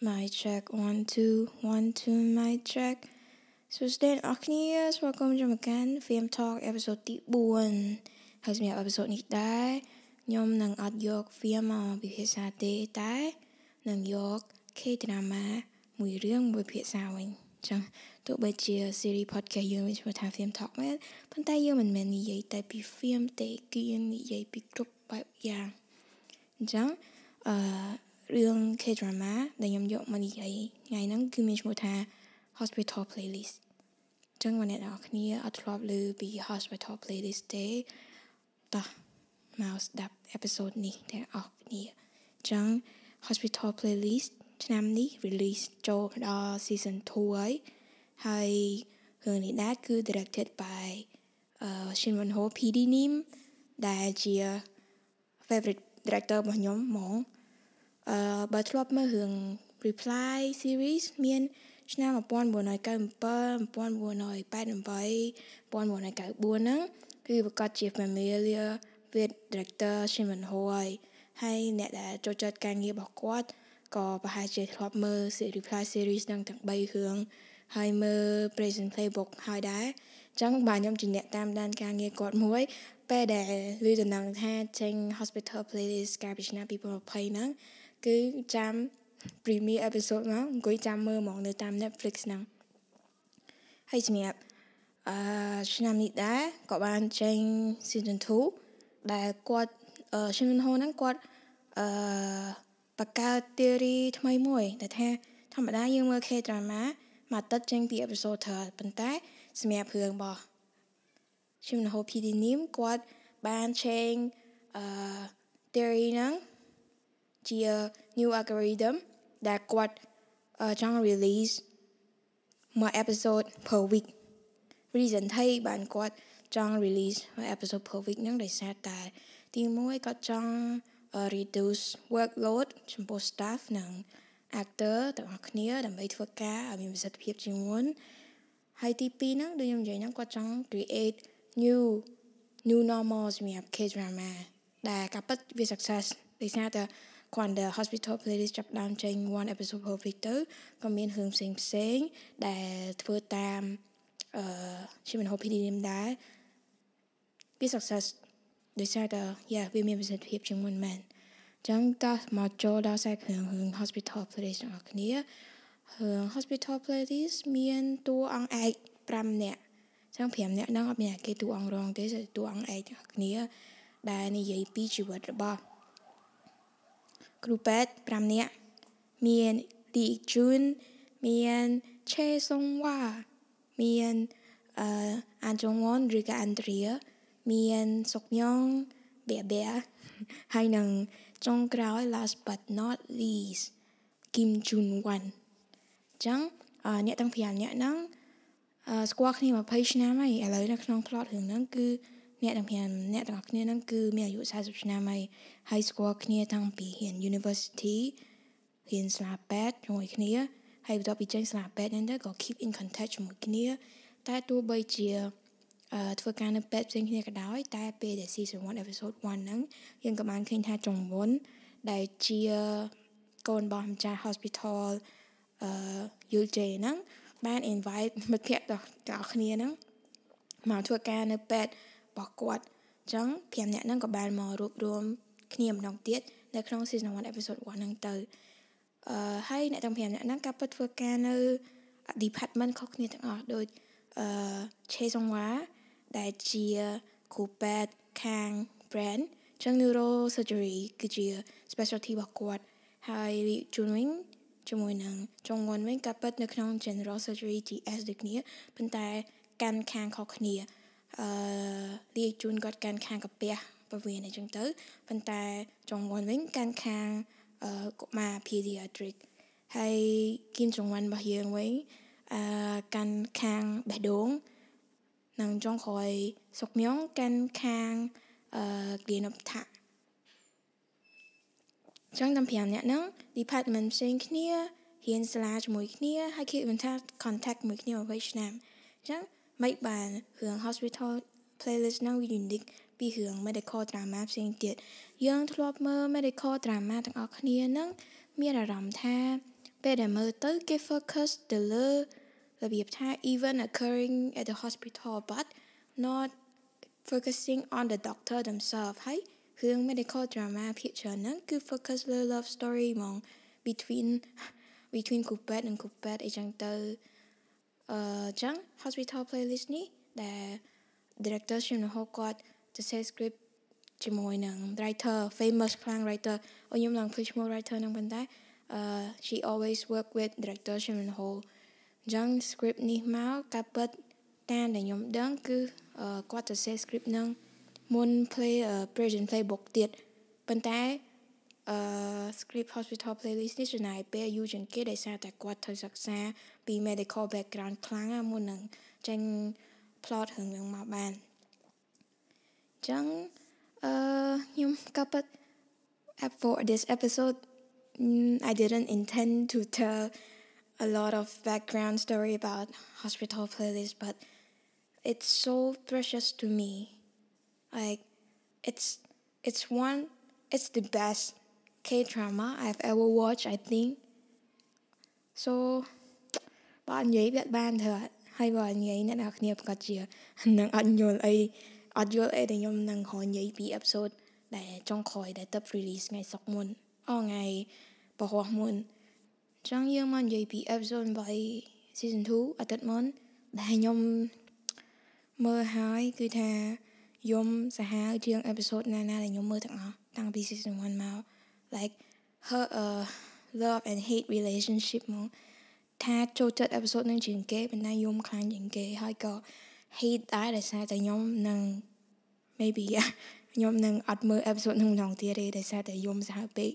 my check 1 2 1 2 my check សួស្តីអ្នកគ្នាស្វាគមន៍ចូលមកកាន់ Film Talk episode ទី4ហើយសម្រាប់ episode នេះដែរខ្ញុំនឹងអត់យក film មកពិភាក្សាទេតែនឹងយក K drama មួយរឿងមួយភាសាវិញចឹងទោះបីជា series podcast យើងមានឈ្មោះថា Film Talk មែនប៉ុន្តែយើងមិនមែននិយាយតែពី film ទេគឺយើងនិយាយពីគ្រប់បែបយ៉ាងអញ្ចឹងអឺ រឿង K-drama ដែលខ្ញុំយកមកនិយាយថ្ងៃហ្នឹងគឺមានឈ្មោះថា Hospital Playlist ចឹងបងអ្នកនរគ្នាអត់ធ្លាប់ឮពី Hospital Playlist ទេតោះមកស្ដាប់ episode នេះទាំងអស់គ្នាចឹង Hospital Playlist ឆ្នាំនេះ release ចូលដល់ season 2ហើយហើយរឿងនេះដែរគឺ directed by អឺ Shin Won Ho PD Nim ដែលជា favorite director របស់ខ្ញុំហ្មង អឺបើធ្លាប់មើលរឿង Reply series មានឆ្នាំ1997 1988 1994ហ្នឹងគឺប្រកាសជា familiar with director Shin Won Ho ហើយហើយអ្នកដែលចូលចិត្តការងាររបស់គាត់ក៏ប្រហែលជាធ្លាប់មើល Reply series ហ្នឹងទាំង3រឿងហើយមើល Present Playbook ហើយដែរអញ្ចឹងបាទខ្ញុំជាអ្នកតាមដានការងារគាត់មួយ ពេលដែលឮដំណឹងថាចេញ Hospital Playlist កាលពីឆ្នាំ2020ហ្នឹង គឺចាំ premiere episode មកអង្គុយចាំមើលហ្មងនៅតាម Netflix ហ្នឹងហើយសម្រាប់អឺឆ្នាំនេះដែរក៏បានចេញ season 2ដែលគាត់អឺ Shin Ho ហ្នឹងគាត់អឺបង្កើត theory ថ្មីមួយដែលថាធម្មតាយើងមើល K-drama មួយអាទិត្យចេញពី episode ត្រូវប៉ុន្តែសម្រាប់រឿងរបស់ Shin Ho PD Nim គាត់បានឆេងអឺ theory ហ្នឹង ជា new algorithm ដែលគាត់ចង់ release មួយ episode per week reason ថៃបានគាត់ចង់ release មួយ episode per week ហ្នឹងដោយសារតែទី1គាត់ចង់ reduce workload ចំពោះ staff និង actor ទាំងអស់គ្នាដើម្បីធ្វើការឲ្យមានប្រសិទ្ធភាពជាងមុនហើយទី2ហ្នឹងដូចខ្ញុំនិយាយហ្នឹងគាត់ចង់ create new new normal សម្រាប់ K-drama ដែលការពិតវា success ដោយសារតែ គាត់ដែល hospital playlist ចាប់ដើមចេញ one episode per week ទៅក៏មានរឿងផ្សេងផ្សេងដែលធ្វើតាមអឺជាមិនហូប PD នេះដែរវា success ដោយសារតែ yeah វាមានប្រសិទ្ធភាពជាងមុនមែនចឹងតោះមកចូលដល់ខ្សែគ្រឿងរឿង hospital playlist ទាំងអស់គ្នារឿង hospital playlist មានតួអង្គឯក5នាក់ចឹង5នាក់ហ្នឹងអត់មានគេតួអង្គរងទេតួអង្គឯកទាំងអស់គ្នាដែលនិយាយពីជីវិតរបស់ គ្រូពេទ្យ5នាក់មានលីជូនមានឆេសុងវ៉ាមានអឺអានចុងវ៉នឬក៏អានដ្រីមានសុកញងបេបេហើយនឹងចុងក្រោយ last but not least គីមជូនវ៉ាន់ចឹងអ្នកទាំង5អ្នកហ្នឹងស្គាល់គ្នា20ឆ្នាំហើយឥឡូវនៅក្នុង plot រឿងហ្នឹងគឺ អ្នកទាំង5អ្នកទាំងអស់គ្នាហ្នឹងគឺមានអាយុ40ឆ្នាំហើយហើយស្គាល់គ្នាតាំងពីរៀន University រៀនសាលាពេទ្យជាមួយគ្នាហើយបន្ទាប់ពីចេញសាលាពេទ្យហ្នឹងទៅក៏ keep in contact ជាមួយគ្នា តែទោះបីជាអឺធ្វើការនៅពេទ្យផ្សេងគ្នាក៏ដោយ តែពេលដែល season 1 episode 1ហ្នឹងយើងក៏បានឃើញថាចុងមុនដែលជាកូនរបស់ម្ចាស់ hospital អឺយូលជេហ្នឹងបាន invite មិត្តភ័ក្តិទាំងអស់គ្នាហ្នឹងមកធ្វើការនៅពេទ្យ របស់គាត់អញ្ចឹង5នាក់ហ្នឹងក៏បានមករួបរวมគ្នាម្ដងទៀតនៅក្នុង season 1 episode 1ហ្នឹងទៅអឺហើយអ្នកទាំង5នាក់ហ្នឹងក៏ពិតធ្វើការនៅ department ខុសគ្នាទាំងអស់ដូចអឺ Che Song Wa ដែលជាគ្រូពេទ្យខាង brand ចឹង neuro surgery គឺជា specialty របស់គាត់ហើយជួនវិញជាមួយនឹងចុងមុនវិញក៏ពិតនៅក្នុង general surgery GS ដូចគ្នាប៉ុន្តែកាន់ខាងខុសគ្នា អឺលាយជូនគាត់កាន់ខាងកាពះពវៀនអញ្ចឹងទៅប៉ុន្តែចុងមុនវិញកាន់ខាងអឺកុមារ pediatric ហើយគីមចុងវ៉ាន់របស់យើងវិញអឺកាន់ខាងបេះដូងនិងចុងក្រោយសុកញងកាន់ខាងអឺគ្លីនបថាចឹងតាម5នាក់ហ្នឹង department ផ្សេងគ្នារៀនសាលាជាមួយគ្នាហើយ keep in touch contact មួយគ្នា20ឆ្នាំអញ្ចឹង មិនបានរឿង hospital playlist ហ្នឹងវា unique ពីរឿង medical drama ផ្សេងទៀតយើងធ្លាប់មើល medical drama ទាំងអស់គ្នាហ្នឹងមានអារម្មណ៍ថាពេលដែលមើលទៅគេ focus ទៅលើរបៀបថា event occurring at the hospital but not focusing on the doctor themselves ហើយរឿង medical drama ភាគច្រើនហ្នឹងគឺ focus លើ love story ហ្មង between between គ្រូពេទ្យនិងគ្រូពេទ្យអីចឹងទៅ អឺចឹង hospital playlist នេះដែល director ឈឹមណូហូគាត់ទៅ say script ជាមួយនឹង writer famous ខ្លាំង writer អូខ្ញុំឡើងភ្លេចឈ្មោះ writer នឹងប៉ុន្តែ uh she always work with director Shin Min Ho អញ្ចឹង script នេះមកការពិតតាមដែលខ្ញុំដឹងគឺគាត់ទៅ say script នឹងមុន play present playbook ទៀតប៉ុន្តែអឺ script hospital playlist នេះចំណាយពេលយូរជាងគេដោយសារតែគាត់ត្រូវសិក្សាពី medical background ខ្លាំងមុននឹងចេញ plot រឿងនឹងមកបានអញ្ចឹងអឺខ្ញុំក៏ពិត for this episode I didn't intend to tell a lot of background story about hospital playlist but it's so precious to me like it's it's one it's the best K drama I've ever watched I think so បើនិយាយវាបានធ្វើហើយបើនិយាយអ្នកនរគ្នាប្រកាសជានឹងអត់យល់អីអត់យល់អីដែលខ្ញុំនឹងហៅនិយាយពី episode ដែលចុងក្រោយដែលទៅ release ថ្ងៃសុក្រមុនអូថ្ងៃបរោះមុនចឹងយើងមកនិយាយពី episode 8 season 2អាទិត្យមុនដែលខ្ញុំមើលហើយគឺថាយំសាហាវជាង episode ណាណាដែលខ្ញុំមើលទាំងអស់តាំងពី season 1មក like her uh love and hate relationship មកថាចូលចិត្ត episode នឹងជាងគេប៉ុន្តែយំខ្លាំងជាងគេហើយក៏ hate ដែរដោយសារតែខ្ញុំនឹង maybe ខ្ញុំនឹងអត់មើល episode នឹងម្ដងទៀតទេដោយសារតែយំសាហាវពេក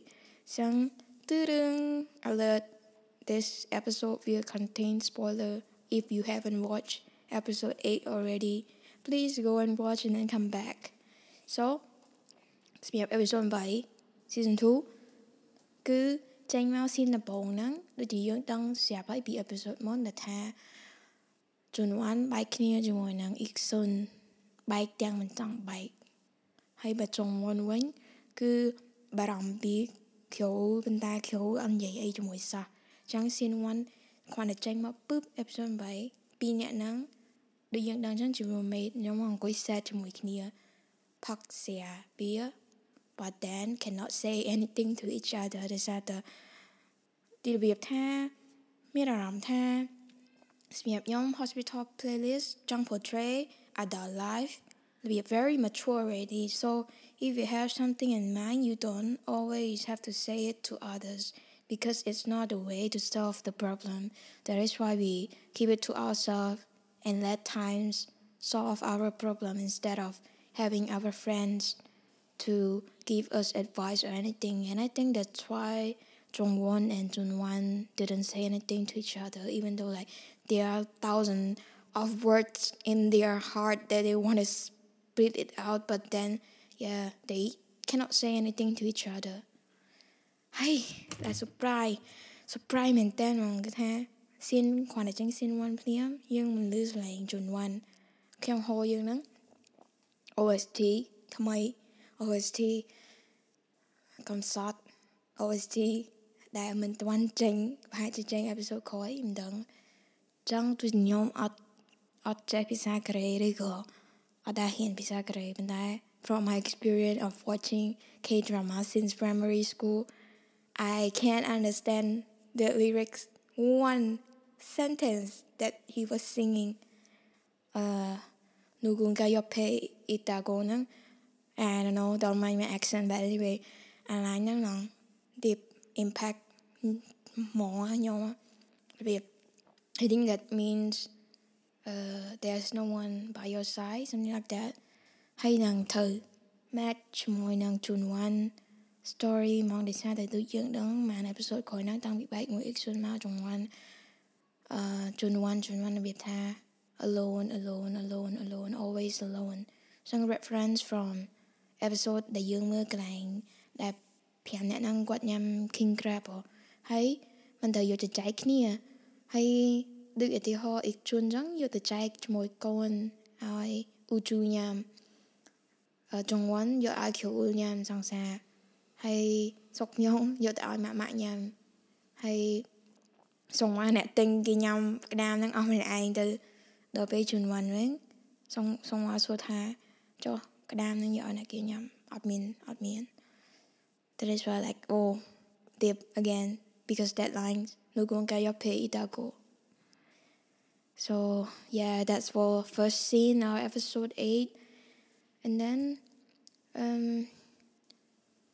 ចឹងទឺរឿង alert this episode will contain spoiler if you haven't watched episode 8 already please go and watch and then come back so សម្រាប់ episode 8 season 2គឺចេញមកស៊ីនដំបូងហ្នឹងដូចជាយើងដឹងស្រាប់ហើយពី episode មុនដែលថាជួនវ៉ាន់បែកគ្នាជាមួយនឹងអ៊ីកសុនបែកទាំងមិនចង់បែកហើយបើចុងមុនវិញគឺបារម្ភពីគ្រូប៉ុន្តែគ្រូអត់និយាយអីជាមួយសោះចឹង scene 1គ្រាន់តែចេញមកពឹប episode 8ពីរអ្នកហ្នឹងដូចយើងដឹងចឹងជា roommate ខ្ញុំមកអង្គុយ set ជាមួយគ្នាផឹកសៀបៀ but then cannot say anything to each other ដោយសារតែទីរបៀបថាមានអារម្មណ៍ថាសម្រាប់ខ្ញុំ hospital playlist ចង់ portray adult life be very mature already so if you have something in mind you don't always have to say it to others because it's not the way to solve the problem that is why we keep it to ourselves and let times solve our problem instead of having our friends to give us advice or anything. And I think that's why Zhongwon and Junwan didn't say anything to each other, even though like there are thousands of words in their heart that they want to spit it out, but then yeah, they cannot say anything to each other. Hay, là surprise. Surprise and then rằng cái thế. Xin khoản là tránh xin one please. Nhưng mình lưu lại chuẩn one. Kèm hồ dương nắng. OST, thầm. OST កំសត់ OST ដែលមិនទាន់ចេញប្រហែលជាចេញអេពីសូតក្រោយមិនដឹងចង់ទោះខ្ញុំអត់អត់ចេះភាសាកូរ៉េឬក៏អត់ដែរហ៊ានភាសាកូរ៉េប៉ុន្តែ from my experience of watching K-drama since primary school I can't understand the lyrics one sentence that he was singing uh 누군가 옆에 있다고는 I don't know, don't mind my accent, but anyway, I là nhấn nặng deep impact more You know, I think that means uh, there's no one by your side, something like that. Hay nàng thử match môi nàng chun one story mong để xa tới tự dưỡng đứng mà này episode khỏi nàng tăng bị bạch ngồi ích xuân mau chun one uh, chun one chun one là biệt tha. Alone alone alone alone always alone. Some reference from episode ដែលយើងមើលកន្លែងដែល5អ្នកហ្នឹងគាត់ញ៉ាំ king crab ហើយមិនត្រូវយកទៅចែកគ្នាហើយដូចឧទាហរណ៍អ៊ីកជុនចឹងយកទៅចែកជាមួយកូនឲ្យអ៊ូជូញ៉ាំចងវ៉ាន់យកឲ្យគ្រូញ៉ាំសង្សារហើយសុកញងយកទៅឲ្យម៉ាក់ម៉ាក់ញ៉ាំហើយសុំមកអ្នកទិញគេញ៉ាំក្តាមហ្នឹងអស់ម្នាក់ឯងទៅដល់ពេលជូនវ៉ាន់វិញសុំសុំមកសួរថាចុះ ក្តាមហ្នឹងយកឲ្យអ្នកគេញ៉ាំអត់មានអត់មាន That is why like oh dip again because deadlines no going get your pay itago so yeah that's for first scene of episode 8 and then um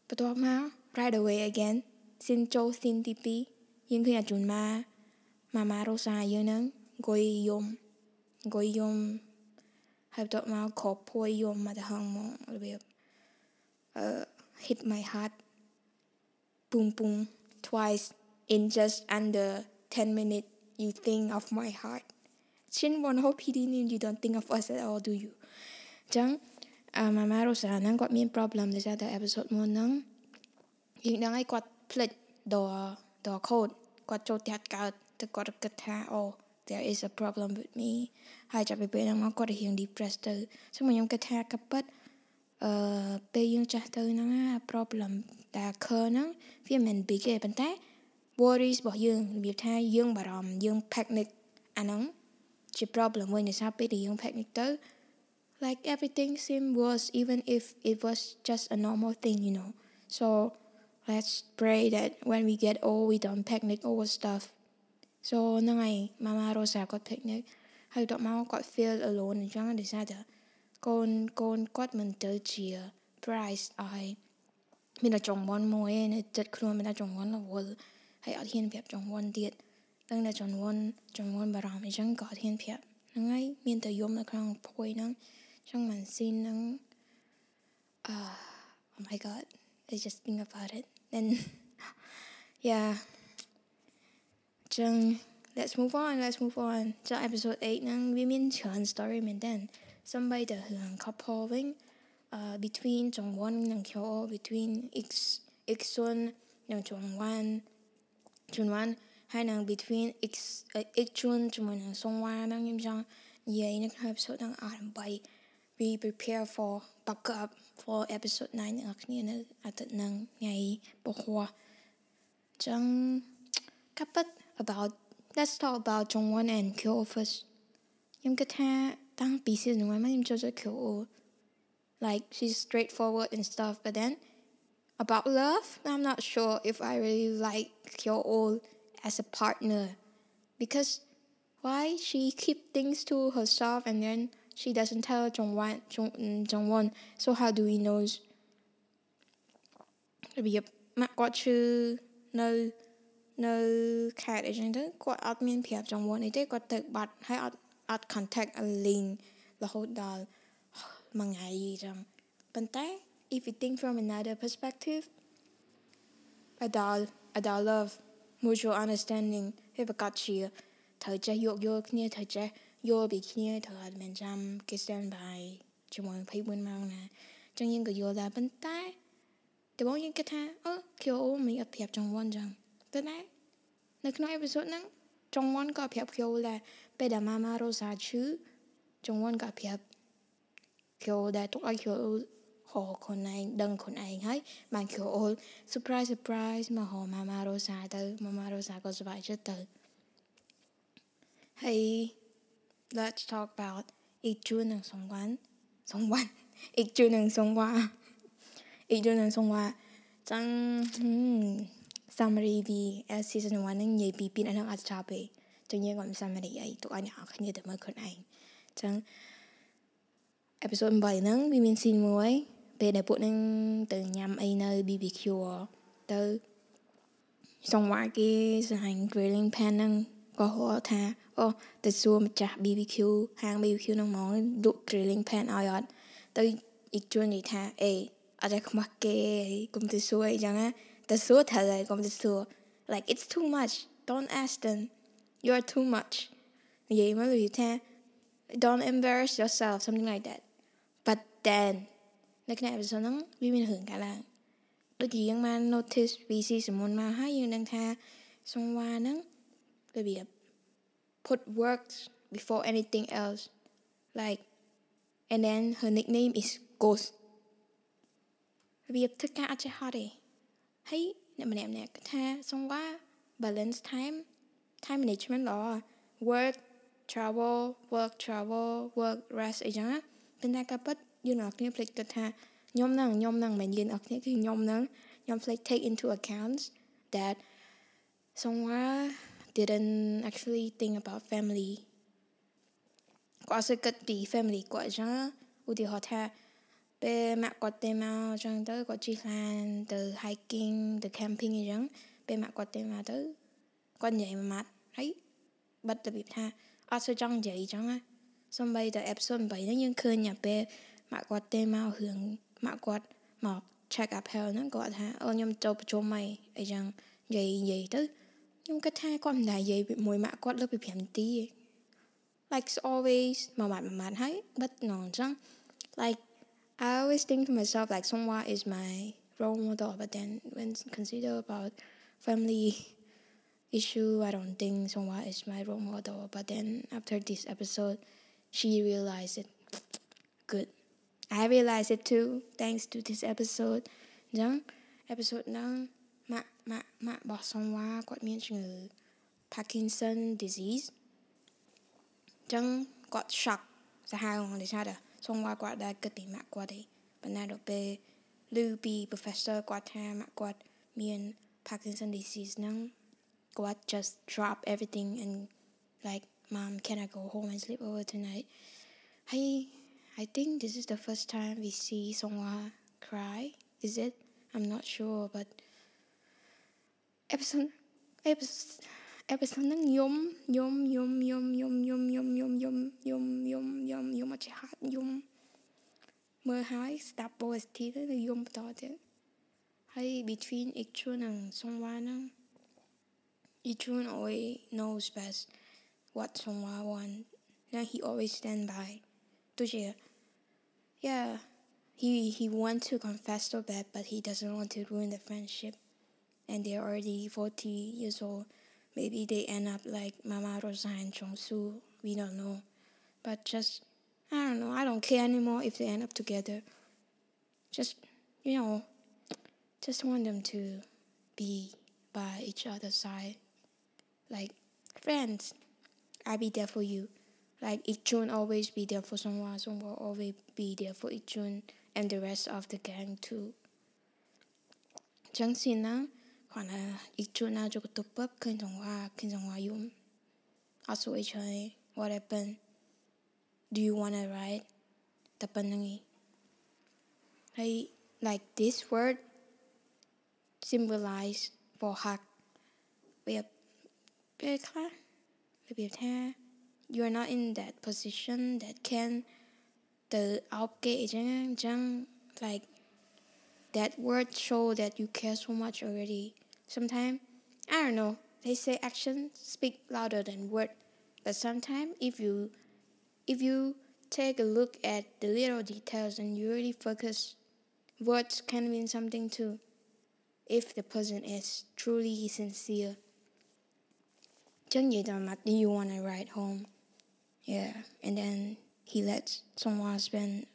បន្ទាប់មក right away again ស៊ីនចូលស៊ីនទី2យើងឃើញអាជូនម៉ាម៉ាម៉ារ៉ូសាយើងហ្នឹងអង្គុយយំអង្គុយយំ heb dat maar kop pooi yom maar de hang mo weer uh hit my heart boom boom twice in just under 10 minutes you think of my heart Chin won ho pidi ni you don't think of us at all do you chang a ma ma ro sa nang kwat min problem le ja da episode mo nang ying dang ai kwat plet do do code គាត់ចូលទះកើតទៅគាត់គិតថាអូ there is a problem with me ហើយចាប់ពីពេលហ្នឹងមកគាត់រៀង depressed ទៅចឹងមកខ្ញុំគិតថាកប៉ិតអឺពេលយើងចាស់ទៅហ្នឹងអា problem ដែល occur ហ្នឹងវាមិន big ទេប៉ុន្តែ worries របស់យើងរបៀបថាយើងបារម្ភយើង panic អាហ្នឹងជា problem មួយដោយសារពេលដែលយើង panic ទៅ like everything seemed worse even if it was just a normal thing you know so let's pray that when we get old we don't picnic over stuff So ហ្នឹងហើយ Mama Rosa គាត់ picnic ហើយដល់មកគាត់ feel alone អញ្ចឹងដោយសារតែកូនកូនគាត់មិនទៅជា price ឲ្យមានតែចង្វាន់មួយឯនៅចិត្តខ្លួនមានតែចង្វាន់រវល់ហើយអត់ហ៊ានប្រាប់ចង្វាន់ទៀតដឹងតែចង្វាន់ចង្វាន់បារម្ភអញ្ចឹងក៏អត់ហ៊ានប្រាប់ហ្នឹងហើយមានតែយំនៅក្នុងភួយហ្នឹងអញ្ចឹងមិនស៊ីនហ្នឹងអឺ oh my god I just think about it then yeah ចឹង let's move on let's move on ចុះ episode 8ហ្នឹងវាមានច្រើន story មែនតើសំបីតែរឿង couple វិញ uh between ចងវ៉ាន់និង Kyo between X X1 និងចងវ៉ាន់ជុនវ៉ាន់ហើយនឹង between X X ជុនជាមួយនឹងសុងវ៉ាហ្នឹងខ្ញុំចង់និយាយនៅក្នុង episode ហ្នឹងអស់ដើម្បី we prepare for buck up for episode 9អ្នកគ្នានៅអាទិត្យហ្នឹងថ្ងៃពហុចឹងកាប់ about let's talk about Jongwon and Kyo first. Yum Kata Tang pieces and women Jojo Kyo. Like she's straightforward and stuff, but then about love, I'm not sure if I really like Kyo as a partner. Because why she keep things to herself and then she doesn't tell Jongwon Jong mm, Jongwon. So how do we know? Maybe mặt what chứ nơi នៅនៅខេត្តអីចឹងទៅគាត់អត់មានប្រាប់ចង្វន់អីទេគាត់ទៅបាត់ហើយអត់អត់ contact អលីងរហូតដល់មួយថ្ងៃចឹងប៉ុន្តែ if you think from another perspective adult adult love mutual understanding វាប្រកាសជាត្រូវចេះយោគយល់គ្នាត្រូវចេះយល់ពីគ្នាត្រូវអត់មែនចាំគេ stand by ជាមួយ24ម៉ោងណាអញ្ចឹងយើងក៏យល់ដែរប៉ុន្តែដំបូងយើងគិតថាអឺ KO មិនអត់ប្រាប់ចង្វាន់ចឹង តែណានៅក្នុងអេពីសូតហ្នឹងចង្វាន់ក៏ប្រាប់ KO ដែរពេលដែលម៉ាម៉ារ៉ូសាឈឺចង្វាន់ក៏ប្រាប់ KO ដែរទុកឲ្យ KO ហៅខ្លួនឯងដឹងខ្លួនឯងហើយបាន KO surprise surprise មកហៅម៉ាម៉ារ៉ូសាទៅម៉ាម៉ារ៉ូសាក៏សប្បាយចិត្តទៅហើយ let's talk about Ik Jun and Songwan. Songwan. Ik Jun and Songwa. Ik Jun and Songwa. Chẳng summary vì season 1នឹងនិយាយពីពីនឹងអត់ចប់ទេចឹងយើងគាត់ summary អីទុកឲ្យអ្នកនរគ្នាទៅមើលខ្លួនឯងចឹង episode 8ហ្នឹងវាមាន scene មួយពេលដែលពួកនឹងទៅញ៉ាំអីនៅ BBQ ទៅសង្វាគេសាហាញ grilling pan ហ្នឹងក៏ហៅថាអូទៅសួរម្ចាស់ BBQ ហាង BBQ ហ្នឹងហ្មងលក់ grilling pan ឲ្យអត់ទៅអ៊ីជួននិយាយថាអេអត់តែខ្មាស់គេកុំទៅសួរអីចឹងណា the surat like om the surat. Like it's too much. Don't ask them. You are too much. Vậy mới bị thế. Don't embarrass yourself, something like that. But then, nó cái này sau nắng vì mình hưởng cả là. Đôi khi yang man notice vì si sự muốn mà hai yang đang tha xong qua nắng. Bởi put works before anything else. Like, and then her nickname is Ghost. Vì thức cả ở trên hot ហត់ទេហើយអ្នកម្នាក់ម្នាក់គាត់ថាសង្វា balance time time management ល្អ work travel work travel work rest អីចឹងណាប៉ុន្តែក៏ពិតយើងអ្នកគ្នាភ្លេចគិតថាខ្ញុំហ្នឹងខ្ញុំហ្នឹងមិនមែនយើងអ្នកគ្នាគឺខ្ញុំហ្នឹងខ្ញុំភ្លេច take into account that someone didn't actually think about family គាត់សើគិតពី family គាត់ចឹងឧទាហរណ៍ថា ពេលម៉ាក់គាត់ទៅមកចឹងទៅគាត់ជិះឡានទៅ hiking ទៅ camping អីចឹងពេលម៉ាក់គាត់ទៅមកទៅគាត់និយាយមួយម៉ាត់ហើយបិទរបៀបថាអត់សូវចង់និយាយចឹងណាសំបីតែ episode 8ហ្នឹងយើងឃើញតែពេលម៉ាក់គាត់ទេមករឿងម៉ាក់គាត់មក check up health ហ្នឹងគាត់ថាអូខ្ញុំចូលប្រជុំអីអីចឹងនិយាយនិយាយទៅខ្ញុំគិតថាគាត់មិនដែរនិយាយមួយម៉ាក់គាត់លើសពី5នាទី like always មួយម៉ាត់មួយម៉ាត់ហើយបិទណងចឹង like I always think to myself like someone is my role model but then when consider about family issue I don't think someone is my role model but then after this episode she realized it good I realized it too thanks to this episode អញ្ចឹង episode ហ្នឹងម៉ាក់ម៉ាក់ម៉ាក់របស់សុំវ៉ាគាត់មានជំងឺ Parkinson disease អញ្ចឹងគាត់ shock សាហាវហ្មងដូចថា xông qua bị professor Parkinson disease just drop everything and like mom can I go home and sleep over tonight? Hey I think this is the first time we see someone cry. Is it? I'm not sure but episode episode episodeng yum yum yum yum yum yum yum yum yum yum yum យំយំអត់ចេះហត់យំមើលហើយស្ដាប់ OST ទៅយំបន្តទៀតហើយ between Ichun និង Songhwa ហ្នឹង Ichun always knows best what Songhwa want Then he always stand by ទោះជា yeah he he wants to confess to bad but he doesn't want to ruin the friendship and they're already 40 years old maybe they end up like Mama Rosa and Chongsu we don't know. But just I don't know. I don't care anymore if they end up together. Just you know just want them to be by each other's side. Like friends. I'll be there for you. Like Ichun always be there for someone someone always be there for Ichun and the rest of the gang too. ចឹង what happened? do you wanna ride？他奔那个。I like this word symbolize for hug. แบบเป็นค่ะแบบแท้ you are not in that position that can the outgate จังจัง like that word show that you care so much already sometimes i don't know they say actions speak louder than words. but sometimes if you if you take a look at the little details and you really focus words can mean something too if the person is truly sincere you want to ride home yeah and then he lets someone spend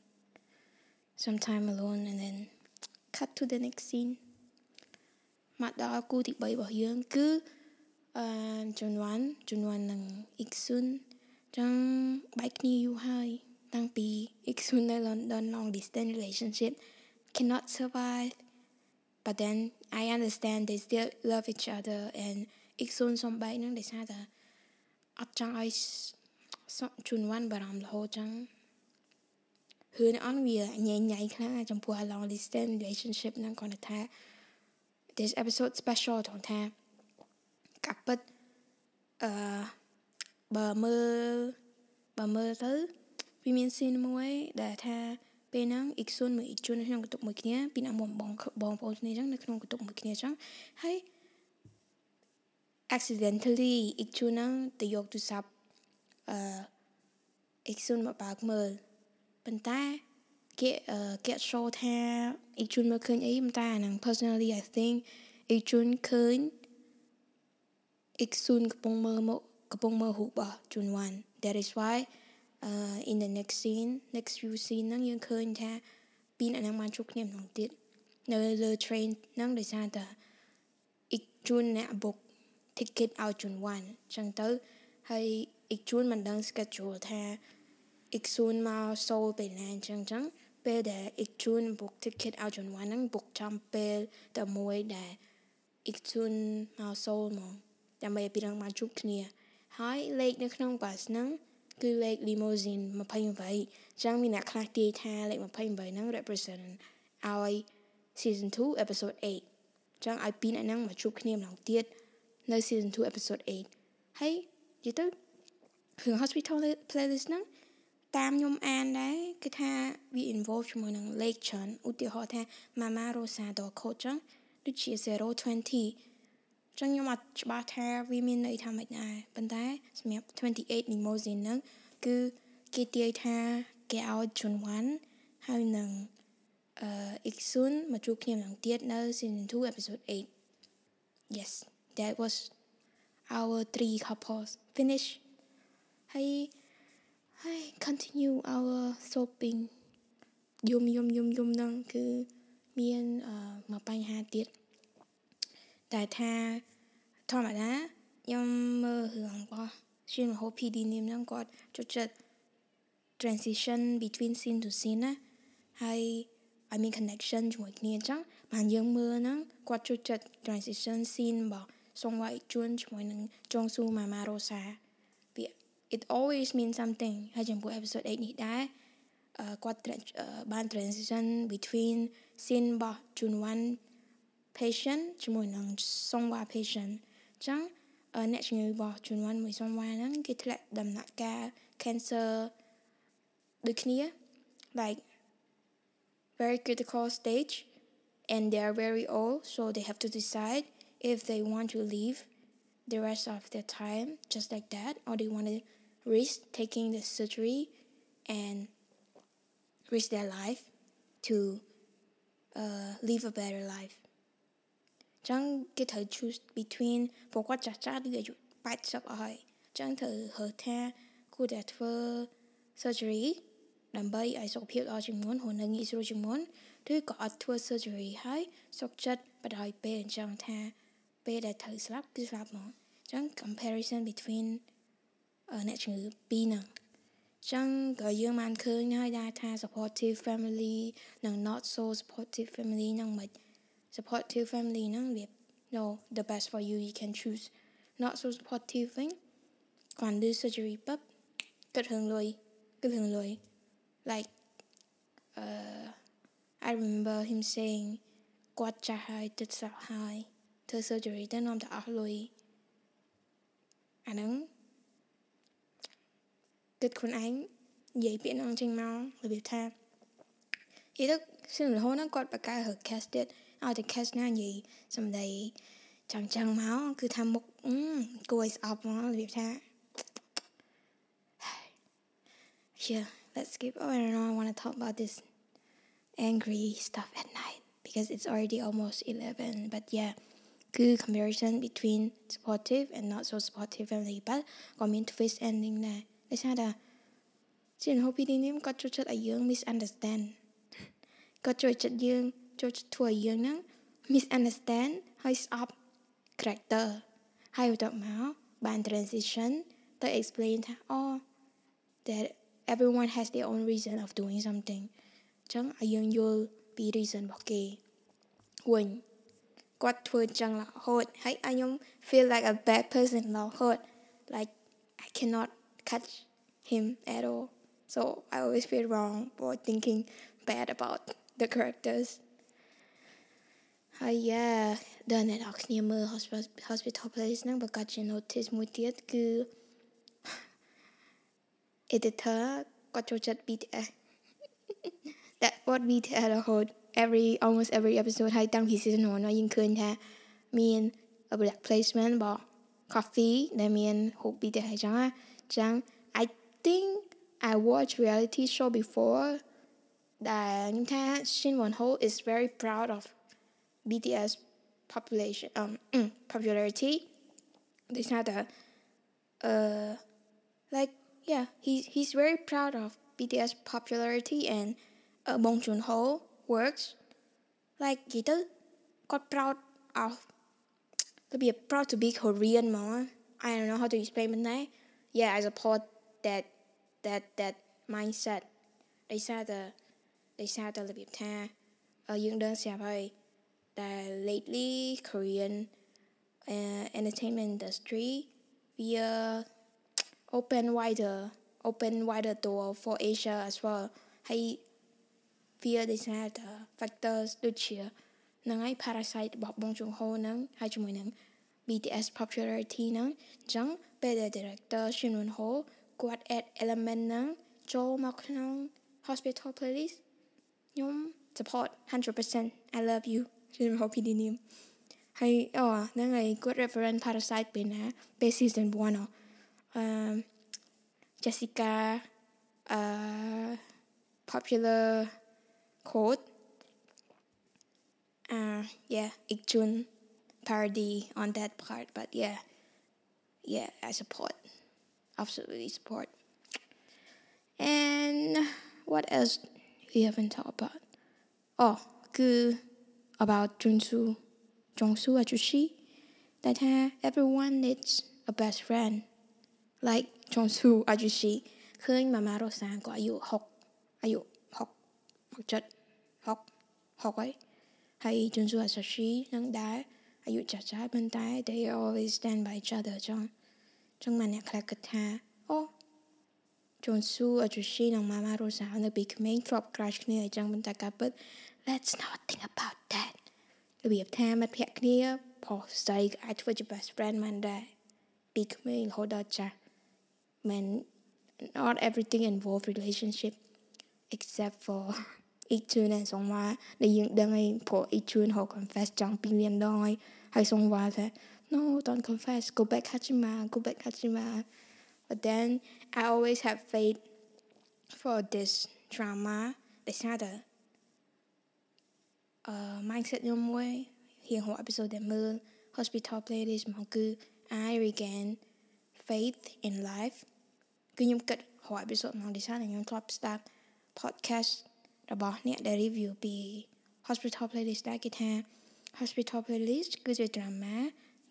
some time alone and then cut to the next scene មកដល់គូទី3របស់យើងគឺអឺជំនាន់ជំនាន់នឹងអ៊ីកស៊ុនចឹងបែកគ្នាយូរហើយតាំងពីអ៊ីកស៊ុននៅ London long distance relationship cannot survive but then I understand they still love each other and អ៊ីកស៊ុនសំបែកនឹងដោយសារតែអត់ចង់ឲ្យជំនាន់បារម្ភរហូតចឹងរឿងអនវាញ៉ៃញ៉ៃខ្លាំងចំពោះ long distance relationship ហ្នឹងគាត់ថា this episode special ត្រង់ថាកាប់ពិតអឺបើមើលបើមើលទៅវាមានស៊ីនមួយដែលថាពេលហ្នឹងអ៊ីកស៊ុនមួយអ៊ីជុនក្នុងបន្ទប់មួយគ្នាពីណាបងបងបងប្អូនគ្នាអញ្ចឹងនៅក្នុងបន្ទប់មួយគ្នាអញ្ចឹងហើយ accidentally អ៊ីជុនហ្នឹងទៅយកទូរស័ព្ទអឺអ៊ីកស៊ុនមកបើកមើលប៉ុន្តែ គេគេ show ថាអ៊ីជុនមើលឃើញអីប៉ុន្តែអាហ្នឹង personally I think អ៊ីជុនឃើញអ៊ីកស៊ុនកំពុងមើលមកកំពុងមើលរូបរបស់ជុនវ៉ាន់ that is why uh in the next scene next few scene ហ្នឹងយើងឃើញថាពីអ្នកហ្នឹងបានជួបគ្នាម្ដងទៀតនៅលើ train ហ្នឹងដោយសារតែអ៊ីជុនអ្នកបុក ticket ឲ្យជូនវ៉ាន់អញ្ចឹងទៅហើយអ៊ីកជួនមិនដឹង schedule ថាអ៊ីកស៊ូនមកសូលពេលណាអញ្ចឹងអញ្ចឹង ពេលដែលអ៊ីកជួន book ticket ឲ្យជូនវ៉ាន់ហ្នឹង book ចំពេលតែមួយដែលអ៊ីកជួនមកសូលមកដើម្បីឲ្យពីរងបានជួបគ្នាហើយលេខនៅក្នុង bus ហ្នឹងគឺលេខ limousine 28អញ្ចឹងមានអ្នកខ្លះទាយថាលេខ28ហ្នឹង represent ឲ្យ season 2 episode 8អញ្ចឹងឲ្យពីរអ្នកហ្នឹងមកជួបគ្នាម្ដងទៀតនៅ season 2 episode 8ហើយនិយាយទៅរឿង hospital playlist ហ្នឹង តាមខ្ញុំអានដែរគឺថាវា involve ជាមួយនឹងលេខច្រើនឧទាហរណ៍ថា Mama Rosa តខូចចឹងដូចជា020ចឹងខ្ញុំអត់ច្បាស់ថាវាមានន័យថាម៉េចដែរប៉ុន្តែសម្រាប់28 limousine ហ្នឹងគឺគេទាយថាគេឲ្យជន់វ៉ាន់ហើយនឹងអឺ Iksun មកជួបគ្នាម្ដងទៀតនៅ season 2 episode 8 yes that was our three couples finish ហើយ ហើយ continue our soaping យំយំយំយំហ្នឹងគឺមានអឺមកបញ្ហាទៀតតែថាធម្មតាខ្ញុំមើលរឿងរបស់ရှင်មហូ PD នាមហ្នឹងគាត់ចូលចិត្ត transition between scene to scene ណាហើយឲ្យមាន connection ជាមួយគ្នាអញ្ចឹងបានយើងមើលហ្នឹងគាត់ចូលចិត្ត transition scene របស់សងវ៉ៃជួនជាមួយនឹងចងស៊ូម៉ាម៉ារ៉ូសាវា it always means something. ហើយចំពោះ episode 8នេះដែរគាត់បាន eh? uh, uh, transition between scene របស់ Junwan patient ជាមួយនឹង Songhwa patient. អញ្ចឹងអ្នកជំងឺរបស់ Junwan មួយ Songhwa ហ្នឹងគេធ្លាក់ដំណាក់កាល cancer ដូចគ្នា like very critical stage and they are very old so they have to decide if they want to live the rest of their time just like that or they want to risk taking the surgery and risk their life to uh, live a better life ចឹងគេត្រូវ choose between ព្រោះគាត់ចាស់ចាស់ដូចអាយុ80អស់ហើយចឹងត្រូវរើសថាគួរតែធ្វើ surgery ដើម្បីឲ្យសុខភាពល្អជាងមុនរស់នៅងាយស្រួលជាងមុនឬក៏អត់ធ្វើ surgery ហើយសុខចិត្តបដ ாய் ពេលអញ្ចឹងថាពេលដែលត្រូវស្លាប់គឺស្លាប់មកអញ្ចឹង comparison between អ្នកជំងឺពីរហ្នឹងចឹងក៏យើងបានឃើញហើយដែរថា supportive family និង not so supportive family ហ្នឹងមិន supportive family ហ្នឹងវា no the best for you you can choose not so supportive វិញគាត់ឌឺ surgery ปั๊បគិតរឿងលុយគិតរឿងលុយ like uh I remember him saying គាត់ចាស់ហើយទឹកស្លាប់ហើយធ្វើ surgery ទៅនាំតែអស់លុយអាហ្នឹង គិតខ្លួនឯងនិយាយពាក្យហ្នឹងចេញមករបៀបថាអីទៅសិនរហូតហ្នឹងគាត់បកកែរ cast ទៀតឲ្យតែ cast ណានិយាយសំដីចឹងចឹងមកគឺថាមុខគួរឲ្យស្អប់មករបៀបថា Yeah let's skip oh I don't know I want to talk about this angry stuff at night because it's already almost 11 but yeah គឺ comparison between supportive and not so supportive family but ក៏មាន twist ending ដែ Ishada, chuyện hô bì nếm có chỗ chất ở young misunderstand. Got chỗ chất young, chỗ chất thua dương nắng, misunderstand, hơi stop, character. How you talk máu, bàn transition, to explain that, oh, that everyone has their own reason of doing something. Chẳng ở dương vô bị reason bỏ kì. Quỳnh, quát thua chẳng là hốt, hãy anh em feel like a bad person là hốt, like I cannot catch him at all so I always feel wrong for thinking bad about the characters ហើយ yeah ដល់អ្នកនរគ្នាមើល hospital place ហ្នឹងប្រកាសជា notice មួយទៀតគឺ editor គាត់ចូលចិត្ត BTS that what BTS រហូត every almost every episode ហើយតាំងពី season 1មកយើងឃើញថាមាន black placement របស់ coffee ដែលមានហូប BTS អញ្ចឹងអ rằng I think I watched reality show before that Shin Won Ho is very proud of BTS population um mm, popularity. It's not a uh like yeah he's he's very proud of BTS popularity and uh, Bong Joon Ho works like he does got proud of to be proud to be Korean more. I don't know how to explain that Yeah, I support that that that mindset ដោយសារតែដោយសារតែរបៀបថាយើងដឹងស្រាប់ហើយតែ lately Korean uh, entertainment industry we are open wider open wider door for Asia as well ហើយ fear ដោយសារតែ factors ដូចជានឹងហើយ parasite របស់បងជុងហូហ្នឹងហើយជាមួយនឹង BTS popularity ហ្នឹងអញ្ចឹងពេល director Shin Won Ho គាត់ add element ហ្នឹងចូលមកក្នុង hospital playlist ខ្ញុំ support 100% I love you Shin Won Ho PDNM ហើយអូហ្នឹងហើយគាត់ reference parasite ពេលណាពេល season 1អឺ Jessica uh popular quote uh yeah Ikjun parody on that part. But yeah, yeah, I support. Absolutely support. And what else we haven't talked about? Oh, good about Junsu, Jongsu and Jushi, that uh, everyone needs a best friend. Like Jongsu อาจุชิคือมามาโรซานก็อายุหกอายุหกหกเจ็ดหกหกไว้ให้จุนซูอาจุชินั่งได้ អាយុចាស់ចាស់ប៉ុន្តែ they always stand by each other ចឹងចឹងមកអ្នកខ្លះគិតថាអូជូនស៊ូអជូស៊ីនិងម៉ាម៉ារ៉ូសានៅពីក្មេងធ្លាប់ crush គ្នាអញ្ចឹងប៉ុន្តែការពិត let's not think about that របៀបថាមិត្តភក្តិគ្នាផុសស្ដីក៏អាចធ្វើជា best friend បានដែរពីក្មេងរហូតដល់ចាស់មិន not everything involve relationship except for chun en song wa de yung dang ai po i chun ho confess chang ping lian dong ai song wa the no don't confess go back hachima go back hachima but then I always have faith for this drama. Để sao the uh, mindset nhóm môi hiện hồ episode the moon hospital playlist mà cứ I regain faith in life. Cứ nhóm cất hồ episode mà để sao là nhóm top start podcast. របស់អ្នកដែល review ពី hospital playlist ដែរគេថា hospital playlist គឺជា drama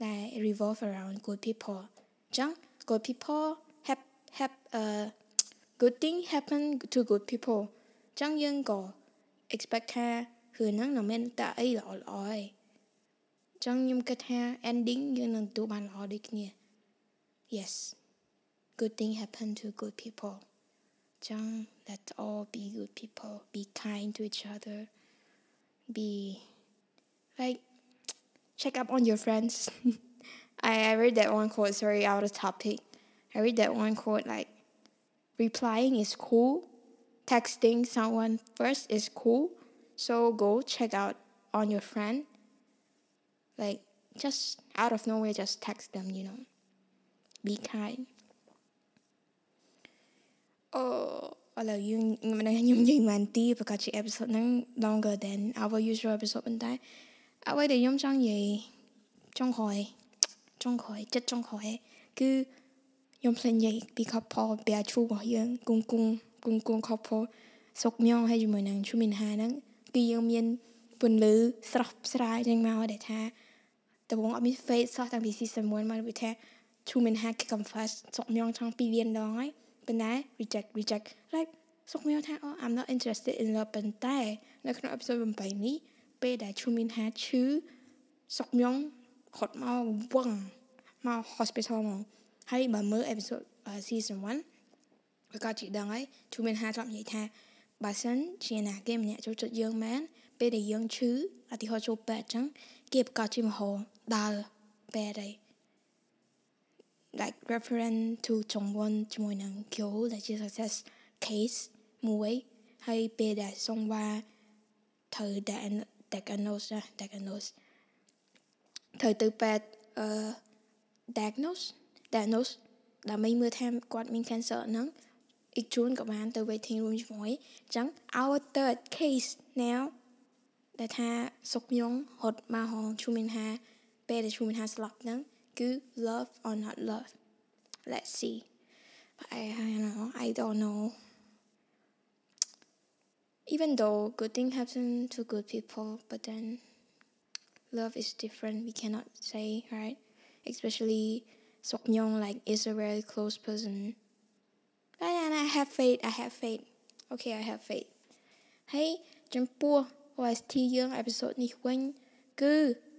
ដែល revolve around good people អញ្ចឹង good people have have uh good thing happen to good people អញ្ចឹងយើងក៏ expect ថារឿងហ្នឹងនឹងមានតែអីល្អល្អឯងអញ្ចឹងខ្ញុំគិតថា ending យើងនឹងទទួលបានល្អដូចគ្នា yes good thing happen to good people Jung, let's all be good people, be kind to each other, be like check up on your friends. I, I read that one quote, sorry, out of topic. I read that one quote like replying is cool, texting someone first is cool. So go check out on your friend. Like just out of nowhere just text them, you know. Be kind. អូ ឥឡូវយើងមិនដឹងខ្ញុំនិយាយមិនទីប្រកាសជា episode ហ្នឹង longer than our usual episode ប៉ុន្តែអ្វីដែលខ្ញុំចង់និយាយចុងក្រោយចុងក្រោយចិត្តចុងក្រោយគឺខ្ញុំភ្លេចនិយាយពី couple ពីអាឈូរបស់យើងគង់គង់គង់គង់ couple សុកញងហើយជាមួយនឹងឈូមីនហាហ្នឹងគឺយើងមានពន្លឺស្រស់ស្រាយចេញមកដែលថាតបងអត់មាន face សោះតាំងពី season 1មកវាថាឈូមីនហាគេ confess សុកញងចង់2លានដងហើយ ប៉ុន្តែ reject reject like សុកមានថាអូ I'm not interested in love ប៉ុន្តែនៅក្នុង episode 8នេះពេលដែលឈូមីនហាឈឺសុកញងហត់មកវឹងមក hospital មកហើយបើមើល episode season 1វាក៏ជាដឹងហើយឈូមីនហាធ្លាប់និយាយថាបើសិនជាណាគេម្នាក់ចូលចិត្តយើងមែនពេលដែលយើងឈឺឧទាហរណ៍ចូលពេទ្យអញ្ចឹងគេប្រកាសជាមហោដល់ពេទ្យហើយ like reference to ចង្វន់ជាមួយនឹង Kyo ដែលជា success case មួយហើយពេលដែលសង្វាត្រូវ diagnose diagnose ត្រូវទៅពេទ្យអឺ diagnose diagnose ដើម្បីមើលថាគាត់មាន cancer ហ្នឹងអ៊ីជូនក៏បានទៅ waiting room ជាមួយអញ្ចឹង our third case now ដែលថាសុកញងរត់មកហងឈូមីនហាពេលដែលឈូមីនហាស្លាប់ហ្នឹង good love or not love. Let's see. But I, I know I don't know. Even though good thing happen to good people, but then love is different. We cannot say right, especially Sok Myung like is a very close person. And I have faith. I have faith. Okay, I have faith. Hey, ហើយចំពោះ OST យើងអេពីសូតនេះវិញគឺ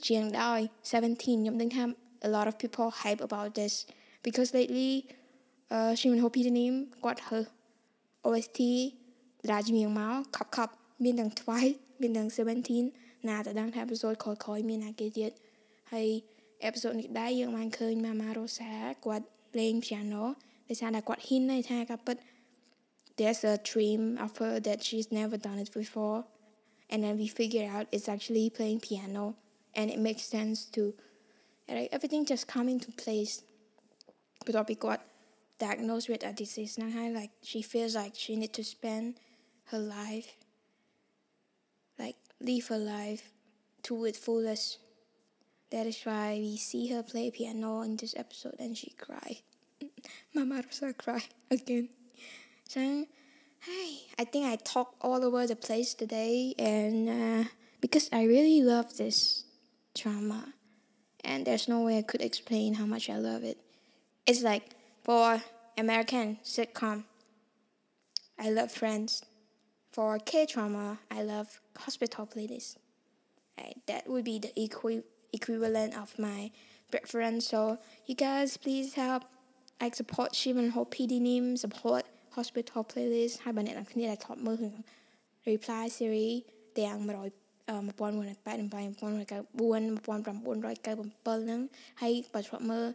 ជាងដោយ17ខ្ញុំដឹងថា a lot of people hype about this. Because lately uh, Shin Won Ho got her OST Raj Myung Mao Cup Cup Min Dang Twice Min Dang Seventeen. ណាតដឹងថា episode ក្រោយៗមានអាគេទៀតហើយ episode នេះដែរយើងបានឃើញ Mama Rosa playing piano. ដោយសារតែគាត់ hint but there's a dream of her that she's never done it before. And then we figure out it's actually playing piano. And it makes sense to like everything just come into place. because we got diagnosed with a disease now. Like she feels like she need to spend her life, like live her life to its fullest. That is why we see her play piano in this episode and she cry. Mama Rosa cry again. Saying, hey, I think I talk all over the place today and uh, because I really love this drama and there's no way I could explain how much I love it. It's like for American sitcom, I love Friends. For K drama, I love Hospital Playlist. Right, that would be the equi- equivalent of my preference. So you guys, please help. Like support ชีมันโฮพีดีนิม support hospital playlist ให้บันเนตอันนี้แหละท็อปมือถึง reply series 1988 1994 1997ហ្នឹងហើយបើធ្លាប់មើល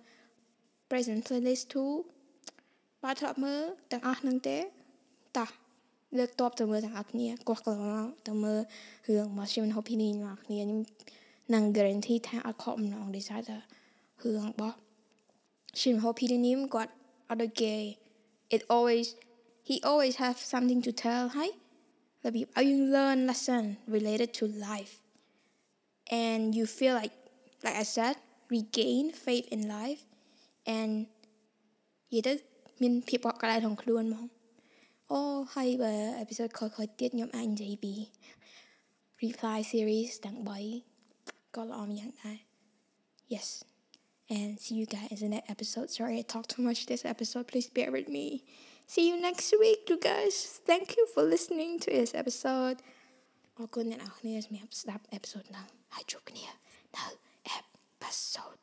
present playlist 2បើធ្លាប់មើលទាំងអស់ហ្នឹងទេតោះលើកតបទៅមើលទាំងអស់គ្នាកោះកន្លងទៅមើលរឿង Machine Opinion របស់គ្នាខ្ញុំនឹង guarantee ថាអត់ខកម្ដងដោយសារតែរឿងរបស់ Shin Ho Opinion គាត់អត់ដូចគេ it always he always have something to tell ហើយ របៀបឲ្យយើង learn lesson related to life and you feel like like I said regain faith in life and និយាយទៅមានភាពកក់ក្ដៅក្នុងខ្លួនហ្មងអូហើយបើ episode ក្រោយៗទៀតខ្ញុំអាចនិយាយពី reply series ទាំង3ក៏ល្អម្យ៉ាងដែរ yes and see you guys in the next episode sorry I talked too much this episode please bear with me See you next week, you guys. Thank you for listening to this episode. អរគុណអ្នកនរគ្នាសម្រាប់ស្ដាប់ episode ហ្នឹងហើយជួបគ្នានៅ episode